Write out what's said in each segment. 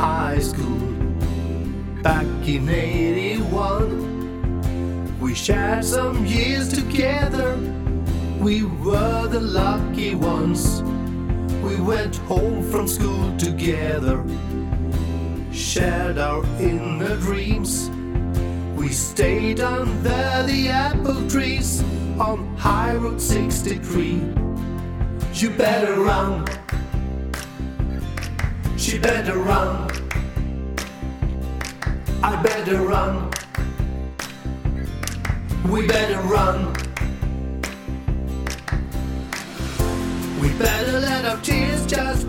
high school back in 81. We shared some years together, we were the lucky ones. We went home from school together, shared our inner dreams. We stayed under the apple trees on High Road 63. You better run. She better run. I better run. We better run. We better let our tears just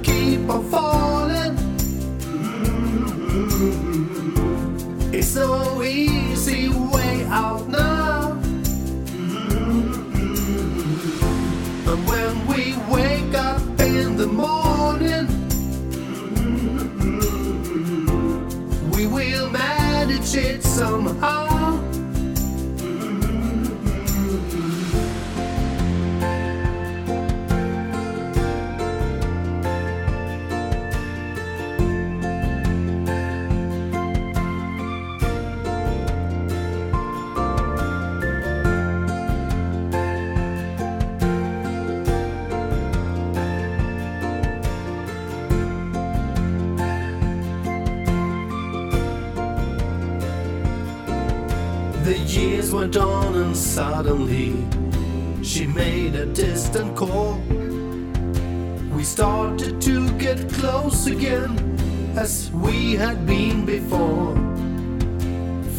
The years went on and suddenly she made a distant call. We started to get close again as we had been before.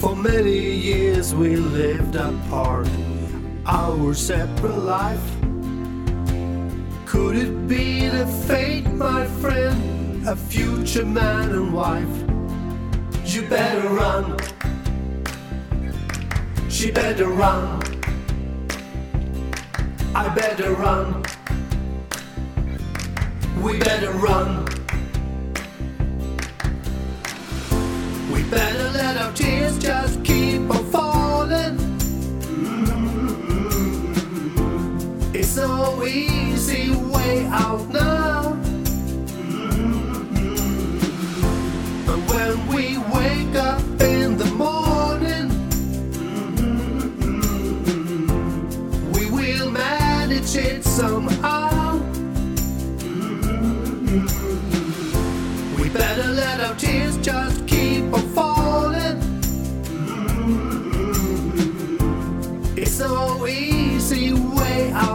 For many years we lived apart, our separate life. Could it be the fate, my friend, a future man and wife? You better run. She better run. I better run. We better run. We better let our tears just keep on falling. It's so easy. manage it somehow. We better let our tears just keep on falling. It's so easy way out.